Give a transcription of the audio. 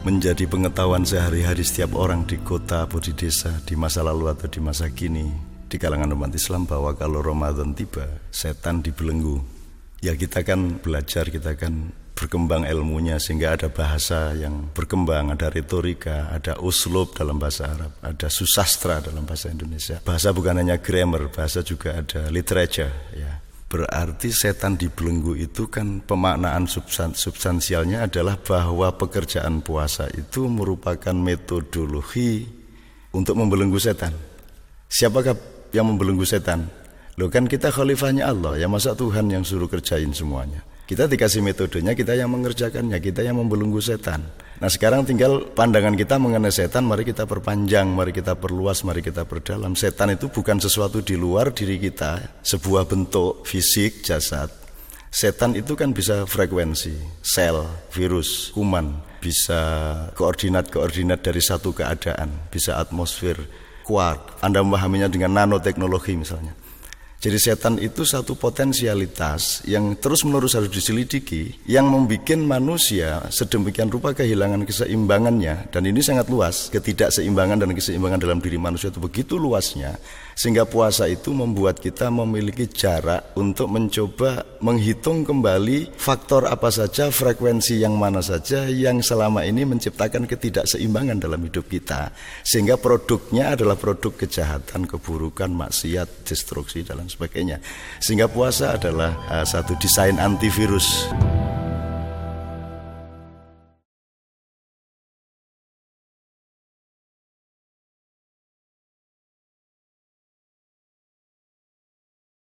menjadi pengetahuan sehari-hari setiap orang di kota atau di desa, di masa lalu atau di masa kini, di kalangan umat Islam bahwa kalau Ramadan tiba, setan dibelenggu. Ya kita kan belajar, kita kan berkembang ilmunya sehingga ada bahasa yang berkembang, ada retorika, ada uslub dalam bahasa Arab, ada susastra dalam bahasa Indonesia. Bahasa bukan hanya grammar, bahasa juga ada literature ya. Berarti setan dibelenggu itu kan pemaknaan substansialnya adalah bahwa pekerjaan puasa itu merupakan metodologi untuk membelenggu setan. Siapakah yang membelenggu setan? Loh kan kita khalifahnya Allah, ya masa Tuhan yang suruh kerjain semuanya. Kita dikasih metodenya, kita yang mengerjakannya, kita yang membelenggu setan. Nah sekarang tinggal pandangan kita mengenai setan, mari kita perpanjang, mari kita perluas, mari kita perdalam. Setan itu bukan sesuatu di luar diri kita, sebuah bentuk fisik, jasad. Setan itu kan bisa frekuensi, sel, virus, kuman, bisa koordinat-koordinat dari satu keadaan, bisa atmosfer, kuat. Anda memahaminya dengan nanoteknologi misalnya. Jadi setan itu satu potensialitas yang terus-menerus harus diselidiki yang membuat manusia sedemikian rupa kehilangan keseimbangannya dan ini sangat luas. Ketidakseimbangan dan keseimbangan dalam diri manusia itu begitu luasnya sehingga puasa itu membuat kita memiliki jarak untuk mencoba menghitung kembali faktor apa saja, frekuensi yang mana saja yang selama ini menciptakan ketidakseimbangan dalam hidup kita sehingga produknya adalah produk kejahatan, keburukan, maksiat, destruksi dalam sebagainya. Sehingga puasa adalah uh, satu desain antivirus.